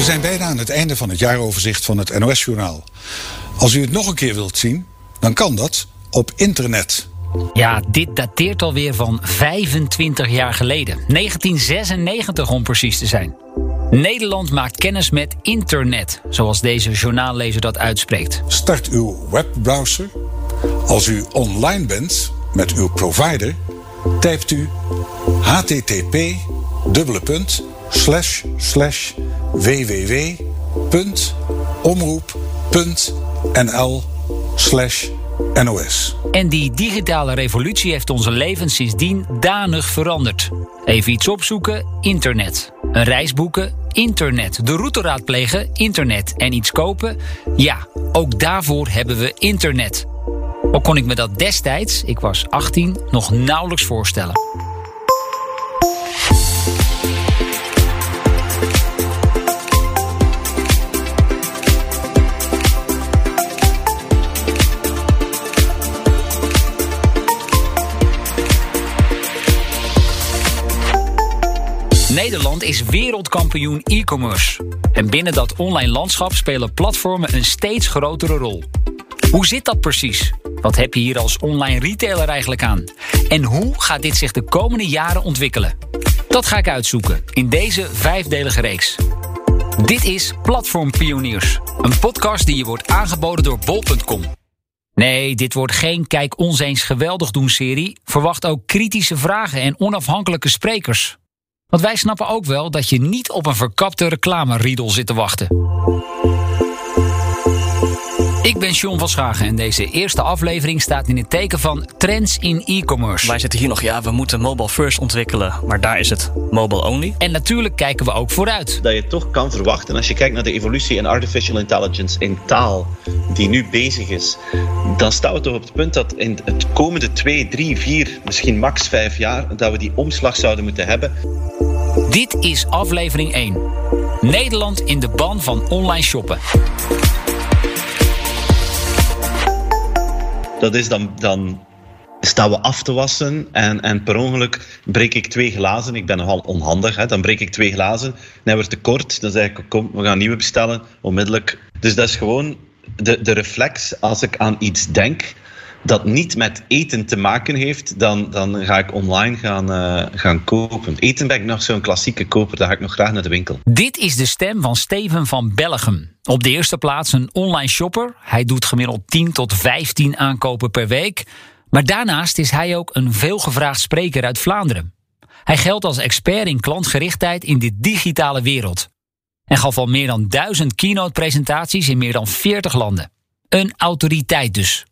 We zijn bijna aan het einde van het jaaroverzicht van het NOS-journaal. Als u het nog een keer wilt zien, dan kan dat op internet. Ja, dit dateert alweer van 25 jaar geleden. 1996 om precies te zijn. Nederland maakt kennis met internet, zoals deze journaallezer dat uitspreekt. Start uw webbrowser. Als u online bent met uw provider, typt u http dubbele punt slash slash www.omroep.nl slash NOS. En die digitale revolutie heeft onze levens sindsdien danig veranderd. Even iets opzoeken, internet. Een reis boeken, internet. De route raadplegen, internet. En iets kopen, ja, ook daarvoor hebben we internet. Al kon ik me dat destijds, ik was 18, nog nauwelijks voorstellen. Nederland is wereldkampioen e-commerce. En binnen dat online landschap spelen platformen een steeds grotere rol. Hoe zit dat precies? Wat heb je hier als online retailer eigenlijk aan? En hoe gaat dit zich de komende jaren ontwikkelen? Dat ga ik uitzoeken in deze vijfdelige reeks. Dit is Platform Pioniers, een podcast die je wordt aangeboden door bol.com. Nee, dit wordt geen Kijk ons eens geweldig doen serie. Verwacht ook kritische vragen en onafhankelijke sprekers. Want wij snappen ook wel dat je niet op een verkapte reclameriedel zit te wachten. Ik ben Sean van Schagen en deze eerste aflevering staat in het teken van trends in e-commerce. Wij zitten hier nog, ja, we moeten mobile first ontwikkelen, maar daar is het mobile only. En natuurlijk kijken we ook vooruit. Dat je toch kan verwachten, als je kijkt naar de evolutie in artificial intelligence in taal, die nu bezig is, dan staan we toch op het punt dat in het komende twee, drie, vier, misschien max vijf jaar, dat we die omslag zouden moeten hebben. Dit is aflevering 1. Nederland in de ban van online shoppen. Dat is dan, dan staan we af te wassen en, en per ongeluk breek ik twee glazen. Ik ben nogal onhandig. Hè. Dan breek ik twee glazen, dan wordt te kort. Dan zeg ik, kom, we gaan nieuwe bestellen, onmiddellijk. Dus dat is gewoon de, de reflex als ik aan iets denk dat niet met eten te maken heeft, dan, dan ga ik online gaan, uh, gaan kopen. Eten ben ik nog zo'n klassieke koper, daar ga ik nog graag naar de winkel. Dit is de stem van Steven van Bellegem. Op de eerste plaats een online shopper. Hij doet gemiddeld 10 tot 15 aankopen per week. Maar daarnaast is hij ook een veelgevraagd spreker uit Vlaanderen. Hij geldt als expert in klantgerichtheid in de digitale wereld. En gaf al meer dan duizend keynote-presentaties in meer dan 40 landen. Een autoriteit dus.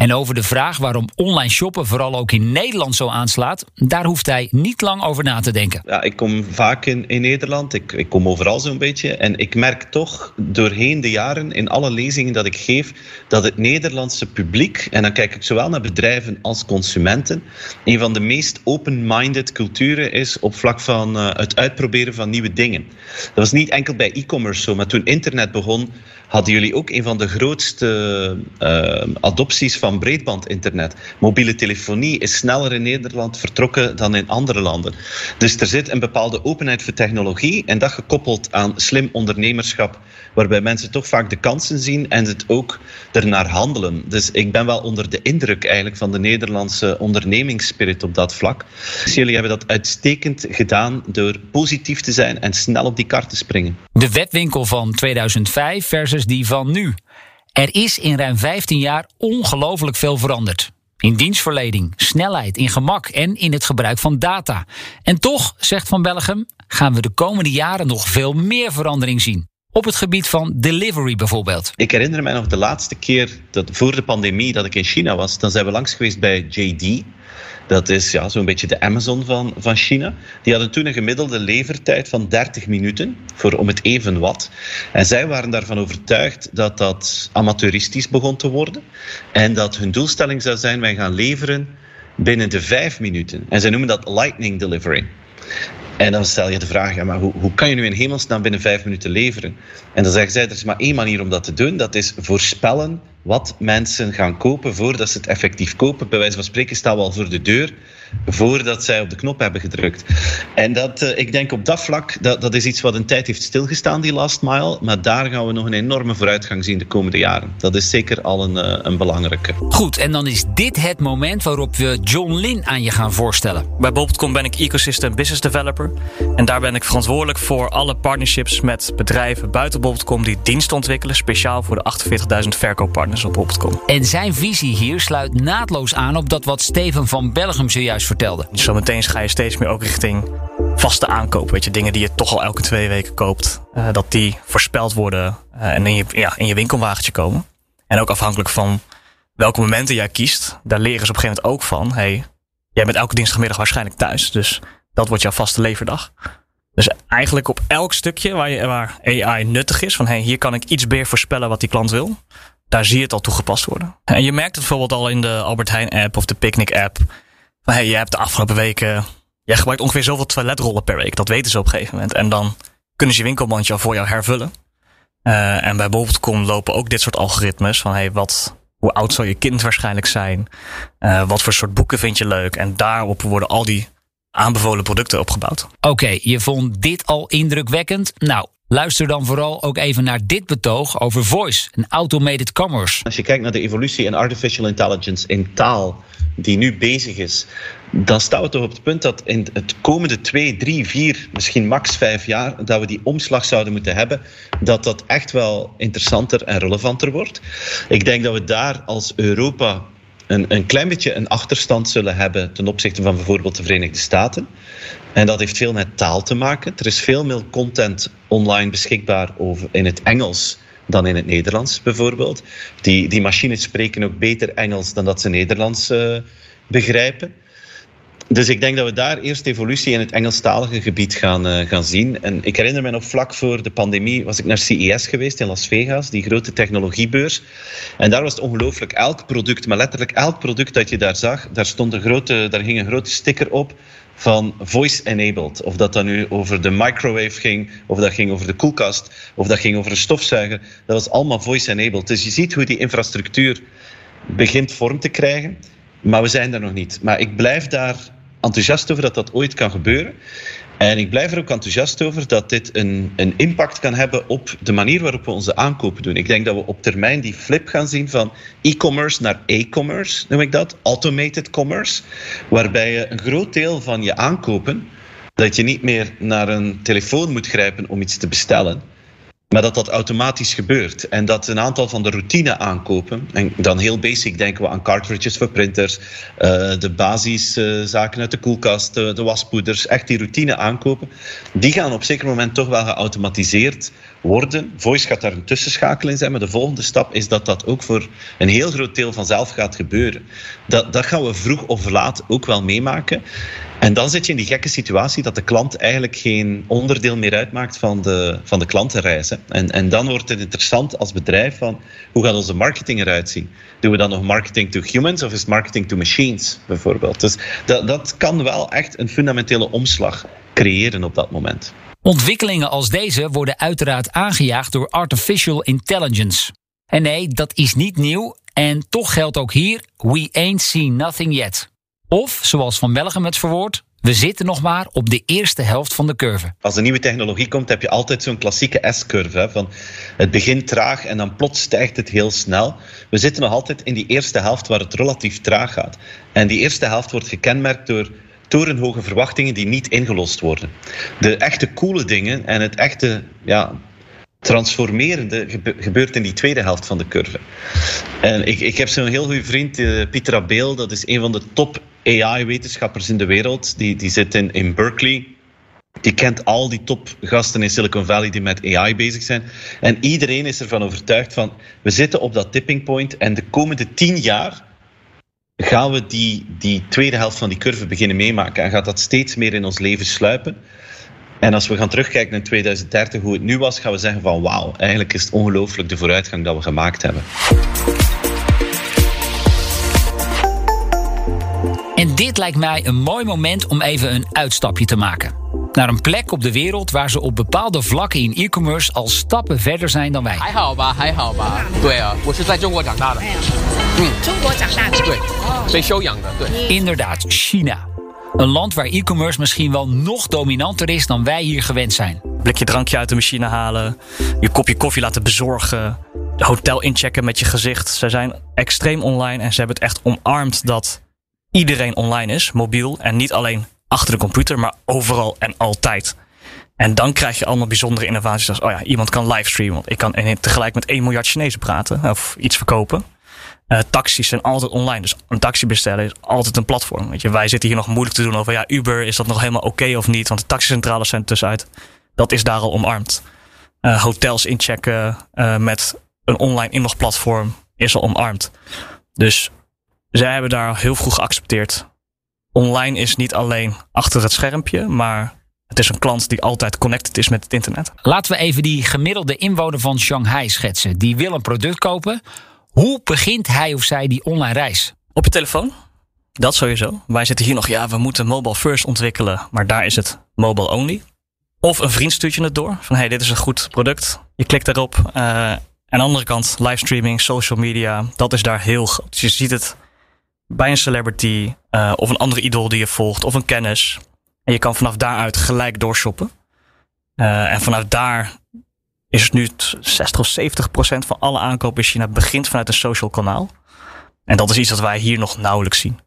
En over de vraag waarom online shoppen vooral ook in Nederland zo aanslaat, daar hoeft hij niet lang over na te denken. Ja, ik kom vaak in, in Nederland, ik, ik kom overal zo'n beetje. En ik merk toch doorheen de jaren, in alle lezingen dat ik geef, dat het Nederlandse publiek, en dan kijk ik zowel naar bedrijven als consumenten, een van de meest open-minded culturen is op vlak van uh, het uitproberen van nieuwe dingen. Dat was niet enkel bij e-commerce zo, maar toen internet begon, hadden jullie ook een van de grootste uh, adopties van breedbandinternet. Mobiele telefonie is sneller in Nederland vertrokken dan in andere landen. Dus er zit een bepaalde openheid voor technologie en dat gekoppeld aan slim ondernemerschap, waarbij mensen toch vaak de kansen zien en het ook ernaar handelen. Dus ik ben wel onder de indruk eigenlijk van de Nederlandse ondernemingsspirit op dat vlak. Dus jullie hebben dat uitstekend gedaan door positief te zijn en snel op die kar te springen. De webwinkel van 2005 versus die van nu. Er is in ruim 15 jaar ongelooflijk veel veranderd. In dienstverlening, snelheid, in gemak en in het gebruik van data. En toch, zegt Van Bellegem, gaan we de komende jaren nog veel meer verandering zien. Op het gebied van delivery bijvoorbeeld. Ik herinner me nog de laatste keer dat voor de pandemie dat ik in China was. Dan zijn we langs geweest bij JD. Dat is ja, zo'n beetje de Amazon van, van China. Die hadden toen een gemiddelde levertijd van 30 minuten voor om het even wat. En zij waren daarvan overtuigd dat dat amateuristisch begon te worden. En dat hun doelstelling zou zijn: wij gaan leveren binnen de vijf minuten. En zij noemen dat lightning delivery. En dan stel je de vraag, ja, maar hoe, hoe kan je nu in hemelsnaam binnen vijf minuten leveren? En dan zeggen zij, er is maar één manier om dat te doen. Dat is voorspellen wat mensen gaan kopen voordat ze het effectief kopen. Bij wijze van spreken staan we al voor de deur voordat zij op de knop hebben gedrukt. En dat, uh, ik denk op dat vlak, dat, dat is iets wat een tijd heeft stilgestaan, die last mile. Maar daar gaan we nog een enorme vooruitgang zien de komende jaren. Dat is zeker al een, uh, een belangrijke. Goed, en dan is dit het moment waarop we John Lin aan je gaan voorstellen. Bij Bob.com ben ik Ecosystem Business Developer. En daar ben ik verantwoordelijk voor alle partnerships met bedrijven buiten Bob.com die diensten ontwikkelen, speciaal voor de 48.000 verkooppartners op. En zijn visie hier sluit naadloos aan op dat wat Steven van Belgium zojuist vertelde. Zometeen ga je steeds meer ook richting vaste aankopen. Weet je, dingen die je toch al elke twee weken koopt. Uh, dat die voorspeld worden uh, en in je, ja, in je winkelwagentje komen. En ook afhankelijk van welke momenten jij kiest. Daar leren ze op een gegeven moment ook van. hey, jij bent elke dinsdagmiddag waarschijnlijk thuis. Dus dat wordt jouw vaste leverdag. Dus eigenlijk op elk stukje waar, je, waar AI nuttig is. Van hey, hier kan ik iets meer voorspellen wat die klant wil. Daar zie je het al toegepast worden. En je merkt het bijvoorbeeld al in de Albert Heijn app of de Picnic app. Van hey, je hebt de afgelopen weken. Jij gebruikt ongeveer zoveel toiletrollen per week. Dat weten ze op een gegeven moment. En dan kunnen ze je winkelmandje al voor jou hervullen. Uh, en bij Bol.com lopen ook dit soort algoritmes. Van hey, wat, hoe oud zal je kind waarschijnlijk zijn? Uh, wat voor soort boeken vind je leuk? En daarop worden al die aanbevolen producten opgebouwd. Oké, okay, je vond dit al indrukwekkend. Nou, Luister dan vooral ook even naar dit betoog over voice en automated commerce. Als je kijkt naar de evolutie in artificial intelligence in taal die nu bezig is, dan staan we toch op het punt dat in het komende twee, drie, vier, misschien max vijf jaar, dat we die omslag zouden moeten hebben, dat dat echt wel interessanter en relevanter wordt. Ik denk dat we daar als Europa een, een klein beetje een achterstand zullen hebben ten opzichte van bijvoorbeeld de Verenigde Staten. En dat heeft veel met taal te maken. Er is veel meer content online beschikbaar over, in het Engels dan in het Nederlands bijvoorbeeld. Die, die machines spreken ook beter Engels dan dat ze Nederlands uh, begrijpen. Dus ik denk dat we daar eerst evolutie in het Engelstalige gebied gaan, uh, gaan zien. En ik herinner me nog vlak voor de pandemie was ik naar CES geweest in Las Vegas, die grote technologiebeurs. En daar was het ongelooflijk. Elk product, maar letterlijk elk product dat je daar zag, daar, stond een grote, daar ging een grote sticker op van voice-enabled. Of dat dan nu over de microwave ging, of dat ging over de koelkast, of dat ging over een stofzuiger. Dat was allemaal voice-enabled. Dus je ziet hoe die infrastructuur begint vorm te krijgen. Maar we zijn daar nog niet. Maar ik blijf daar enthousiast over dat dat ooit kan gebeuren. En ik blijf er ook enthousiast over dat dit een, een impact kan hebben op de manier waarop we onze aankopen doen. Ik denk dat we op termijn die flip gaan zien van e-commerce naar e-commerce, noem ik dat, automated commerce, waarbij je een groot deel van je aankopen, dat je niet meer naar een telefoon moet grijpen om iets te bestellen, maar dat dat automatisch gebeurt. En dat een aantal van de routine aankopen, en dan heel basic denken we aan cartridges voor printers, uh, de basiszaken uit de koelkast, de, de, waspoeders, echt die routine aankopen, die gaan op zeker moment toch wel geautomatiseerd worden. Voice gaat daar een tussenschakel in zijn, maar de volgende stap is dat dat ook voor een heel groot deel vanzelf gaat gebeuren. Dat, dat gaan we vroeg of laat ook wel meemaken. En dan zit je in die gekke situatie dat de klant eigenlijk geen onderdeel meer uitmaakt van de, van de klantenreis. En, en dan wordt het interessant als bedrijf van hoe gaat onze marketing eruit zien? Doen we dan nog marketing to humans of is marketing to machines bijvoorbeeld? Dus dat, dat kan wel echt een fundamentele omslag creëren op dat moment. Ontwikkelingen als deze worden uiteraard aangejaagd door artificial intelligence. En nee, dat is niet nieuw en toch geldt ook hier: we ain't seen nothing yet. Of, zoals Van Belgen het verwoord, we zitten nog maar op de eerste helft van de curve. Als een nieuwe technologie komt, heb je altijd zo'n klassieke S-curve. Van het begint traag en dan plots stijgt het heel snel. We zitten nog altijd in die eerste helft waar het relatief traag gaat. En die eerste helft wordt gekenmerkt door torenhoge verwachtingen die niet ingelost worden. De echte coole dingen en het echte ja, transformerende gebeurt in die tweede helft van de curve. En ik, ik heb zo'n heel goede vriend, uh, Pieter Abeel, dat is een van de top AI-wetenschappers in de wereld. Die, die zit in, in Berkeley. Die kent al die topgasten in Silicon Valley die met AI bezig zijn. En iedereen is ervan overtuigd van, we zitten op dat tipping point en de komende tien jaar gaan we die, die tweede helft van die curve beginnen meemaken en gaat dat steeds meer in ons leven sluipen. En als we gaan terugkijken naar 2030, hoe het nu was, gaan we zeggen van wauw, eigenlijk is het ongelooflijk de vooruitgang dat we gemaakt hebben. En dit lijkt mij een mooi moment om even een uitstapje te maken. Naar een plek op de wereld waar ze op bepaalde vlakken in e-commerce al stappen verder zijn dan wij. Inderdaad, China. Een land waar e-commerce misschien wel nog dominanter is dan wij hier gewend zijn. Blikje drankje uit de machine halen, je kopje koffie laten bezorgen, hotel inchecken met je gezicht. Ze zijn extreem online en ze hebben het echt omarmd dat iedereen online is, mobiel. En niet alleen achter de computer, maar overal en altijd. En dan krijg je allemaal bijzondere innovaties als, oh ja, iemand kan livestreamen. Ik kan tegelijk met 1 miljard Chinezen praten of iets verkopen. Eh, taxis zijn altijd online. Dus een taxi bestellen is altijd een platform. Weet je, wij zitten hier nog moeilijk te doen over ja, Uber, is dat nog helemaal oké of niet? Want de taxicentrales zijn tussenuit. Dat is daar al omarmd. Eh, hotels inchecken eh, met een online inlogplatform is al omarmd. Dus zij hebben daar heel vroeg geaccepteerd. Online is niet alleen achter het schermpje, maar het is een klant die altijd connected is met het internet. Laten we even die gemiddelde inwoner van Shanghai schetsen. Die wil een product kopen. Hoe begint hij of zij die online reis? Op je telefoon? Dat sowieso. Wij zitten hier nog, ja, we moeten mobile first ontwikkelen, maar daar is het mobile only. Of een vriend stuurt je het door, van hey, dit is een goed product. Je klikt daarop. Eh, aan de andere kant, livestreaming, social media, dat is daar heel groot. Dus je ziet het bij een celebrity eh, of een andere idool die je volgt of een kennis. En je kan vanaf daaruit gelijk doorshoppen. Eh, en vanaf daar is het nu t- 60 of 70 procent van alle aankopen in China begint vanuit een social kanaal. En dat is iets dat wij hier nog nauwelijks zien.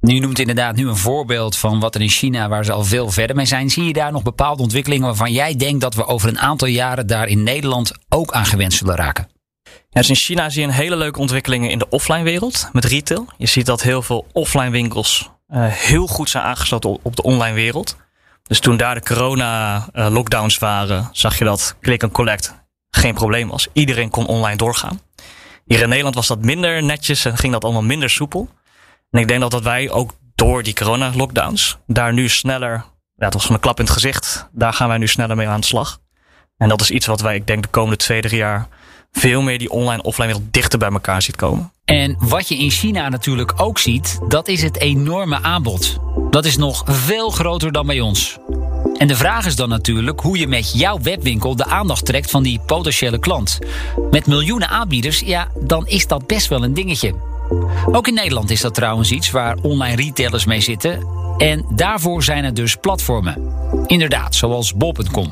Nu noemt inderdaad nu een voorbeeld van wat er in China, waar ze al veel verder mee zijn. Zie je daar nog bepaalde ontwikkelingen waarvan jij denkt dat we over een aantal jaren daar in Nederland ook aan gewend zullen raken? Ja, dus in China zie je een hele leuke ontwikkelingen in de offline wereld met retail. Je ziet dat heel veel offline winkels eh, heel goed zijn aangesloten op- de online wereld. Dus toen daar de corona eh, waren, zag je dat click and collect geen probleem was. Iedereen kon online doorgaan. Hier in Nederland was dat minder netjes en ging dat allemaal minder soepel. En ik denk dat, dat wij ook door die corona lockdowns daar nu sneller, ja, het was een klap in het gezicht, daar gaan wij nu sneller mee aan de slag. En dat is iets wat wij, ik denk, de komende twee, drie jaar veel meer die online-offline wereld dichter bij elkaar ziet komen. En wat je in China natuurlijk ook ziet, dat is het enorme aanbod. Dat is nog veel groter dan bij ons. En de vraag is dan natuurlijk hoe je met jouw webwinkel de aandacht trekt van die potentiële klant. Met miljoenen aanbieders, ja, dan is dat best wel een dingetje. Ook in Nederland is dat trouwens iets waar online retailers mee zitten. En daarvoor zijn er dus platformen. Inderdaad, zoals bol.com.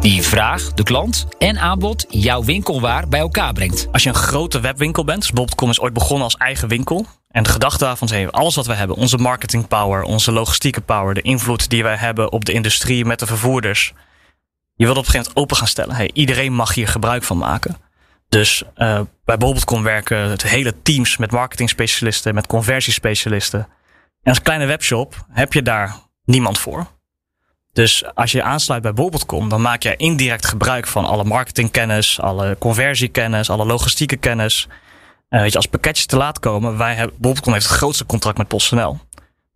Die vraag, de klant en aanbod jouw winkelwaar bij elkaar brengt. Als je een grote webwinkel bent, dus bol.com is ooit begonnen als eigen winkel. En de gedachte daarvan is, alles wat we hebben, onze marketing power, onze logistieke power, de invloed die wij hebben op de industrie met de vervoerders. Je wilt op een gegeven moment open gaan stellen. Hey, iedereen mag hier gebruik van maken. Dus eh, bij bol.com werken het hele teams met marketingspecialisten, met conversiespecialisten. En als kleine webshop heb je daar niemand voor. Dus als je aansluit bij bol.com, dan maak je indirect gebruik van alle marketingkennis, alle conversiekennis, alle logistieke kennis. Eh, weet je, als pakketjes te laat komen, wij hebben, bol.com heeft het grootste contract met PostNL.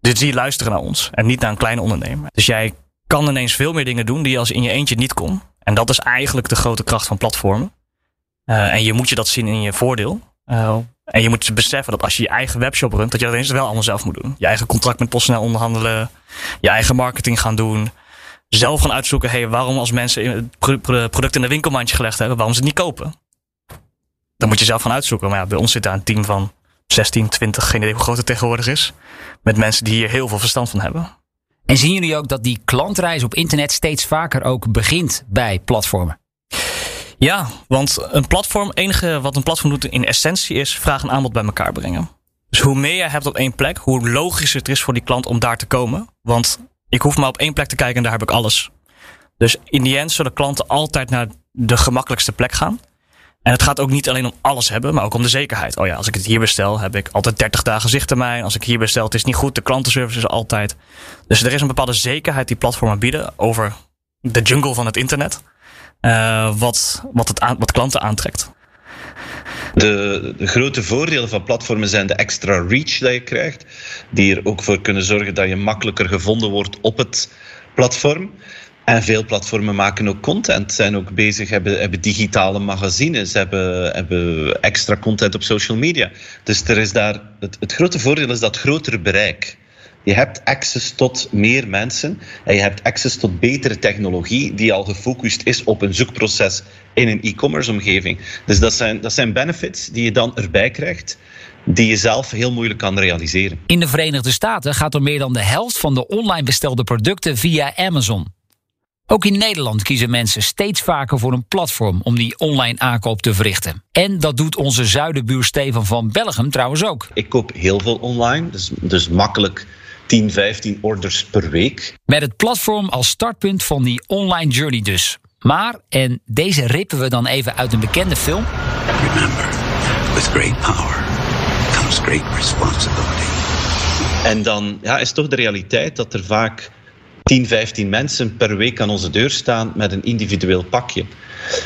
Dus die luisteren naar ons en niet naar een kleine ondernemer. Dus jij kan ineens veel meer dingen doen die je als in je eentje niet kon. En dat is eigenlijk de grote kracht van platformen. Eh, en je moet je dat zien in je voordeel. Eh, en je moet beseffen dat als je je eigen webshop runt, dat je dat wel allemaal zelf moet doen. Je eigen contract met PostNL onderhandelen, je eigen marketing gaan doen zelf gaan uitzoeken, hey, waarom als mensen het pro- pro- product in de winkelmandje gelegd hebben, waarom ze het niet kopen. Dan moet je zelf gaan uitzoeken. Maar ja, bij ons zit daar een team van 16, 20, geen idee hoe groot het tegenwoordig is. Met mensen die hier heel veel verstand van hebben. En zien jullie ook dat die klantreis op internet steeds vaker ook begint bij platformen? Ja, want een platform, enige wat een platform doet in essentie is vraag en aanbod bij elkaar brengen. Dus hoe meer je hebt op één plek, hoe logischer het is voor die klant om daar te komen. Want ik hoef maar op één plek te kijken en daar heb ik alles. Dus in die end zullen klanten altijd naar de gemakkelijkste plek gaan. En het gaat ook niet alleen om alles hebben, maar ook om de zekerheid. Oh ja, als ik het hier bestel, heb ik altijd 30 dagen zichttermijn. Als ik hier bestel, het is niet goed. De klantenservice is altijd. Dus er is een bepaalde zekerheid die platformen bieden over de jungle van het internet. Eh, wat, wat, het wat klanten aantrekt. De, de grote voordelen van platformen zijn de extra reach dat je krijgt, die er ook voor kunnen zorgen dat je makkelijker gevonden wordt op het platform. En veel platformen maken ook content, zijn ook bezig, hebben, hebben digitale magazines, hebben, hebben extra content op social media. Dus er is daar, het, het grote voordeel is dat grotere bereik. Je hebt access tot meer mensen en je hebt access tot betere technologie die al gefocust is op een zoekproces in een e-commerce omgeving. Dus dat zijn, dat zijn benefits die je dan erbij krijgt die je zelf heel moeilijk kan realiseren. In de Verenigde Staten gaat er meer dan de helft van de online bestelde producten via Amazon. Ook in Nederland kiezen mensen steeds vaker voor een platform om die online aankoop te verrichten. En dat doet onze zuidenbuur Steven van Belgium trouwens ook. Ik koop heel veel online, dus, dus makkelijk 10, 15 orders per week. Met het platform als startpunt van die online journey dus. Maar, en deze rippen we dan even uit een bekende film. Remember, with great power comes great responsibility. En dan ja, is toch de realiteit dat er vaak 10, 15 mensen per week aan onze deur staan met een individueel pakje.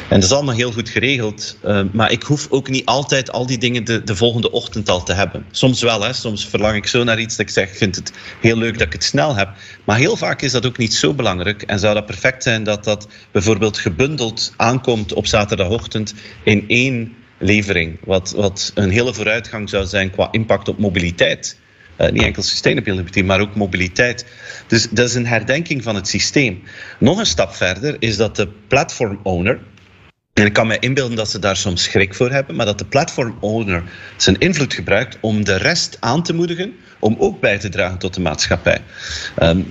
En dat is allemaal heel goed geregeld, uh, maar ik hoef ook niet altijd al die dingen de, de volgende ochtend al te hebben. Soms wel, hè. soms verlang ik zo naar iets dat ik zeg, ik het heel leuk dat ik het snel heb. Maar heel vaak is dat ook niet zo belangrijk en zou dat perfect zijn dat dat bijvoorbeeld gebundeld aankomt op zaterdagochtend in één levering, wat, wat een hele vooruitgang zou zijn qua impact op mobiliteit. Uh, niet enkel sustainability, maar ook mobiliteit. Dus dat is een herdenking van het systeem. Nog een stap verder is dat de platform owner, en ik kan me inbeelden dat ze daar soms schrik voor hebben, maar dat de platform owner zijn invloed gebruikt om de rest aan te moedigen om ook bij te dragen tot de maatschappij. Um,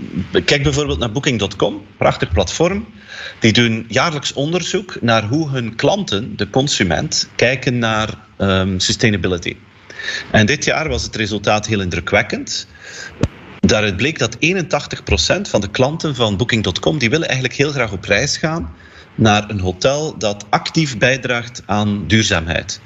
kijk bijvoorbeeld naar Booking.com, prachtig platform. Die doen jaarlijks onderzoek naar hoe hun klanten, de consument, kijken naar um, sustainability. En dit jaar was het resultaat heel indrukwekkend. Daaruit bleek dat 81% van de klanten van Booking.com die willen eigenlijk heel graag op reis gaan naar een hotel dat actief bijdraagt aan duurzaamheid.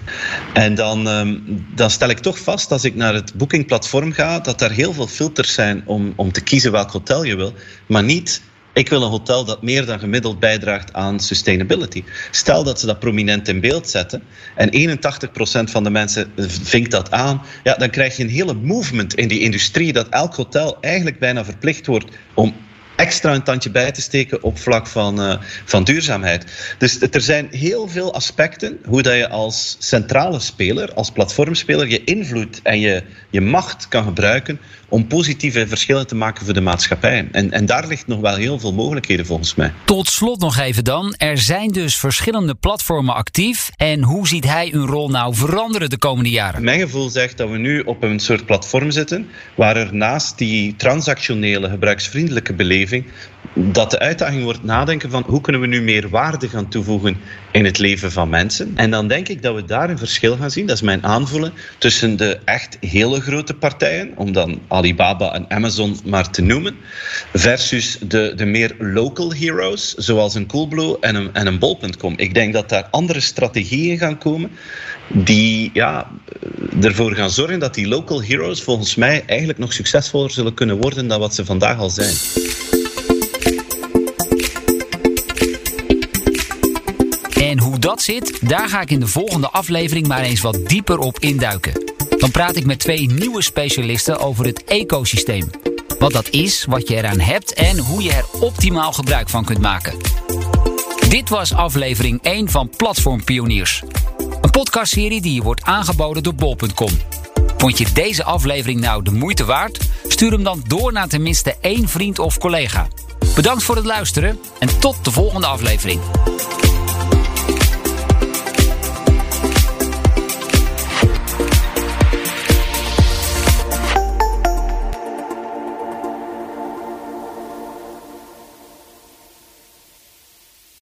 En dan, um, dan stel ik toch vast, als ik naar het boekingplatform ga, dat er heel veel filters zijn om, om te kiezen welk hotel je wil, maar niet ik wil een hotel dat meer dan gemiddeld bijdraagt aan sustainability. Stel dat ze dat prominent in beeld zetten en 81% van de mensen vinkt dat aan, ja, dan krijg je een hele movement in die industrie dat elk hotel eigenlijk bijna verplicht wordt om extra een tandje bij te steken op vlak van, uh, van duurzaamheid. Dus er zijn heel veel aspecten hoe dat je als centrale speler, als platformspeler, je invloed en je, je macht kan gebruiken om positieve verschillen te maken voor de maatschappij. En, en daar ligt nog wel heel veel mogelijkheden volgens mij. Tot slot nog even dan. Er zijn dus verschillende platformen actief. En hoe ziet hij hun rol nou veranderen de komende jaren? Mijn gevoel zegt dat we nu op een soort platform zitten waar er naast die transactionele gebruiksvriendelijke beleving dat de uitdaging wordt nadenken van hoe kunnen we nu meer waarde gaan toevoegen in het leven van mensen. En dan denk ik dat we daar een verschil gaan zien, dat is mijn aanvoelen, tussen de echt hele grote partijen, om dan Alibaba en Amazon maar te noemen, versus de, de meer local heroes, zoals een Coolblue en een, en een Bol.com. Ik denk dat daar andere strategieën gaan komen die ja, ervoor gaan zorgen dat die local heroes volgens mij eigenlijk nog succesvoller zullen kunnen worden dan wat ze vandaag al zijn. Dat zit, daar ga ik in de volgende aflevering maar eens wat dieper op induiken. Dan praat ik met twee nieuwe specialisten over het ecosysteem. Wat dat is, wat je eraan hebt en hoe je er optimaal gebruik van kunt maken. Dit was aflevering 1 van Platform Pioniers. Een podcastserie die je wordt aangeboden door bol.com. Vond je deze aflevering nou de moeite waard? Stuur hem dan door naar tenminste één vriend of collega. Bedankt voor het luisteren en tot de volgende aflevering.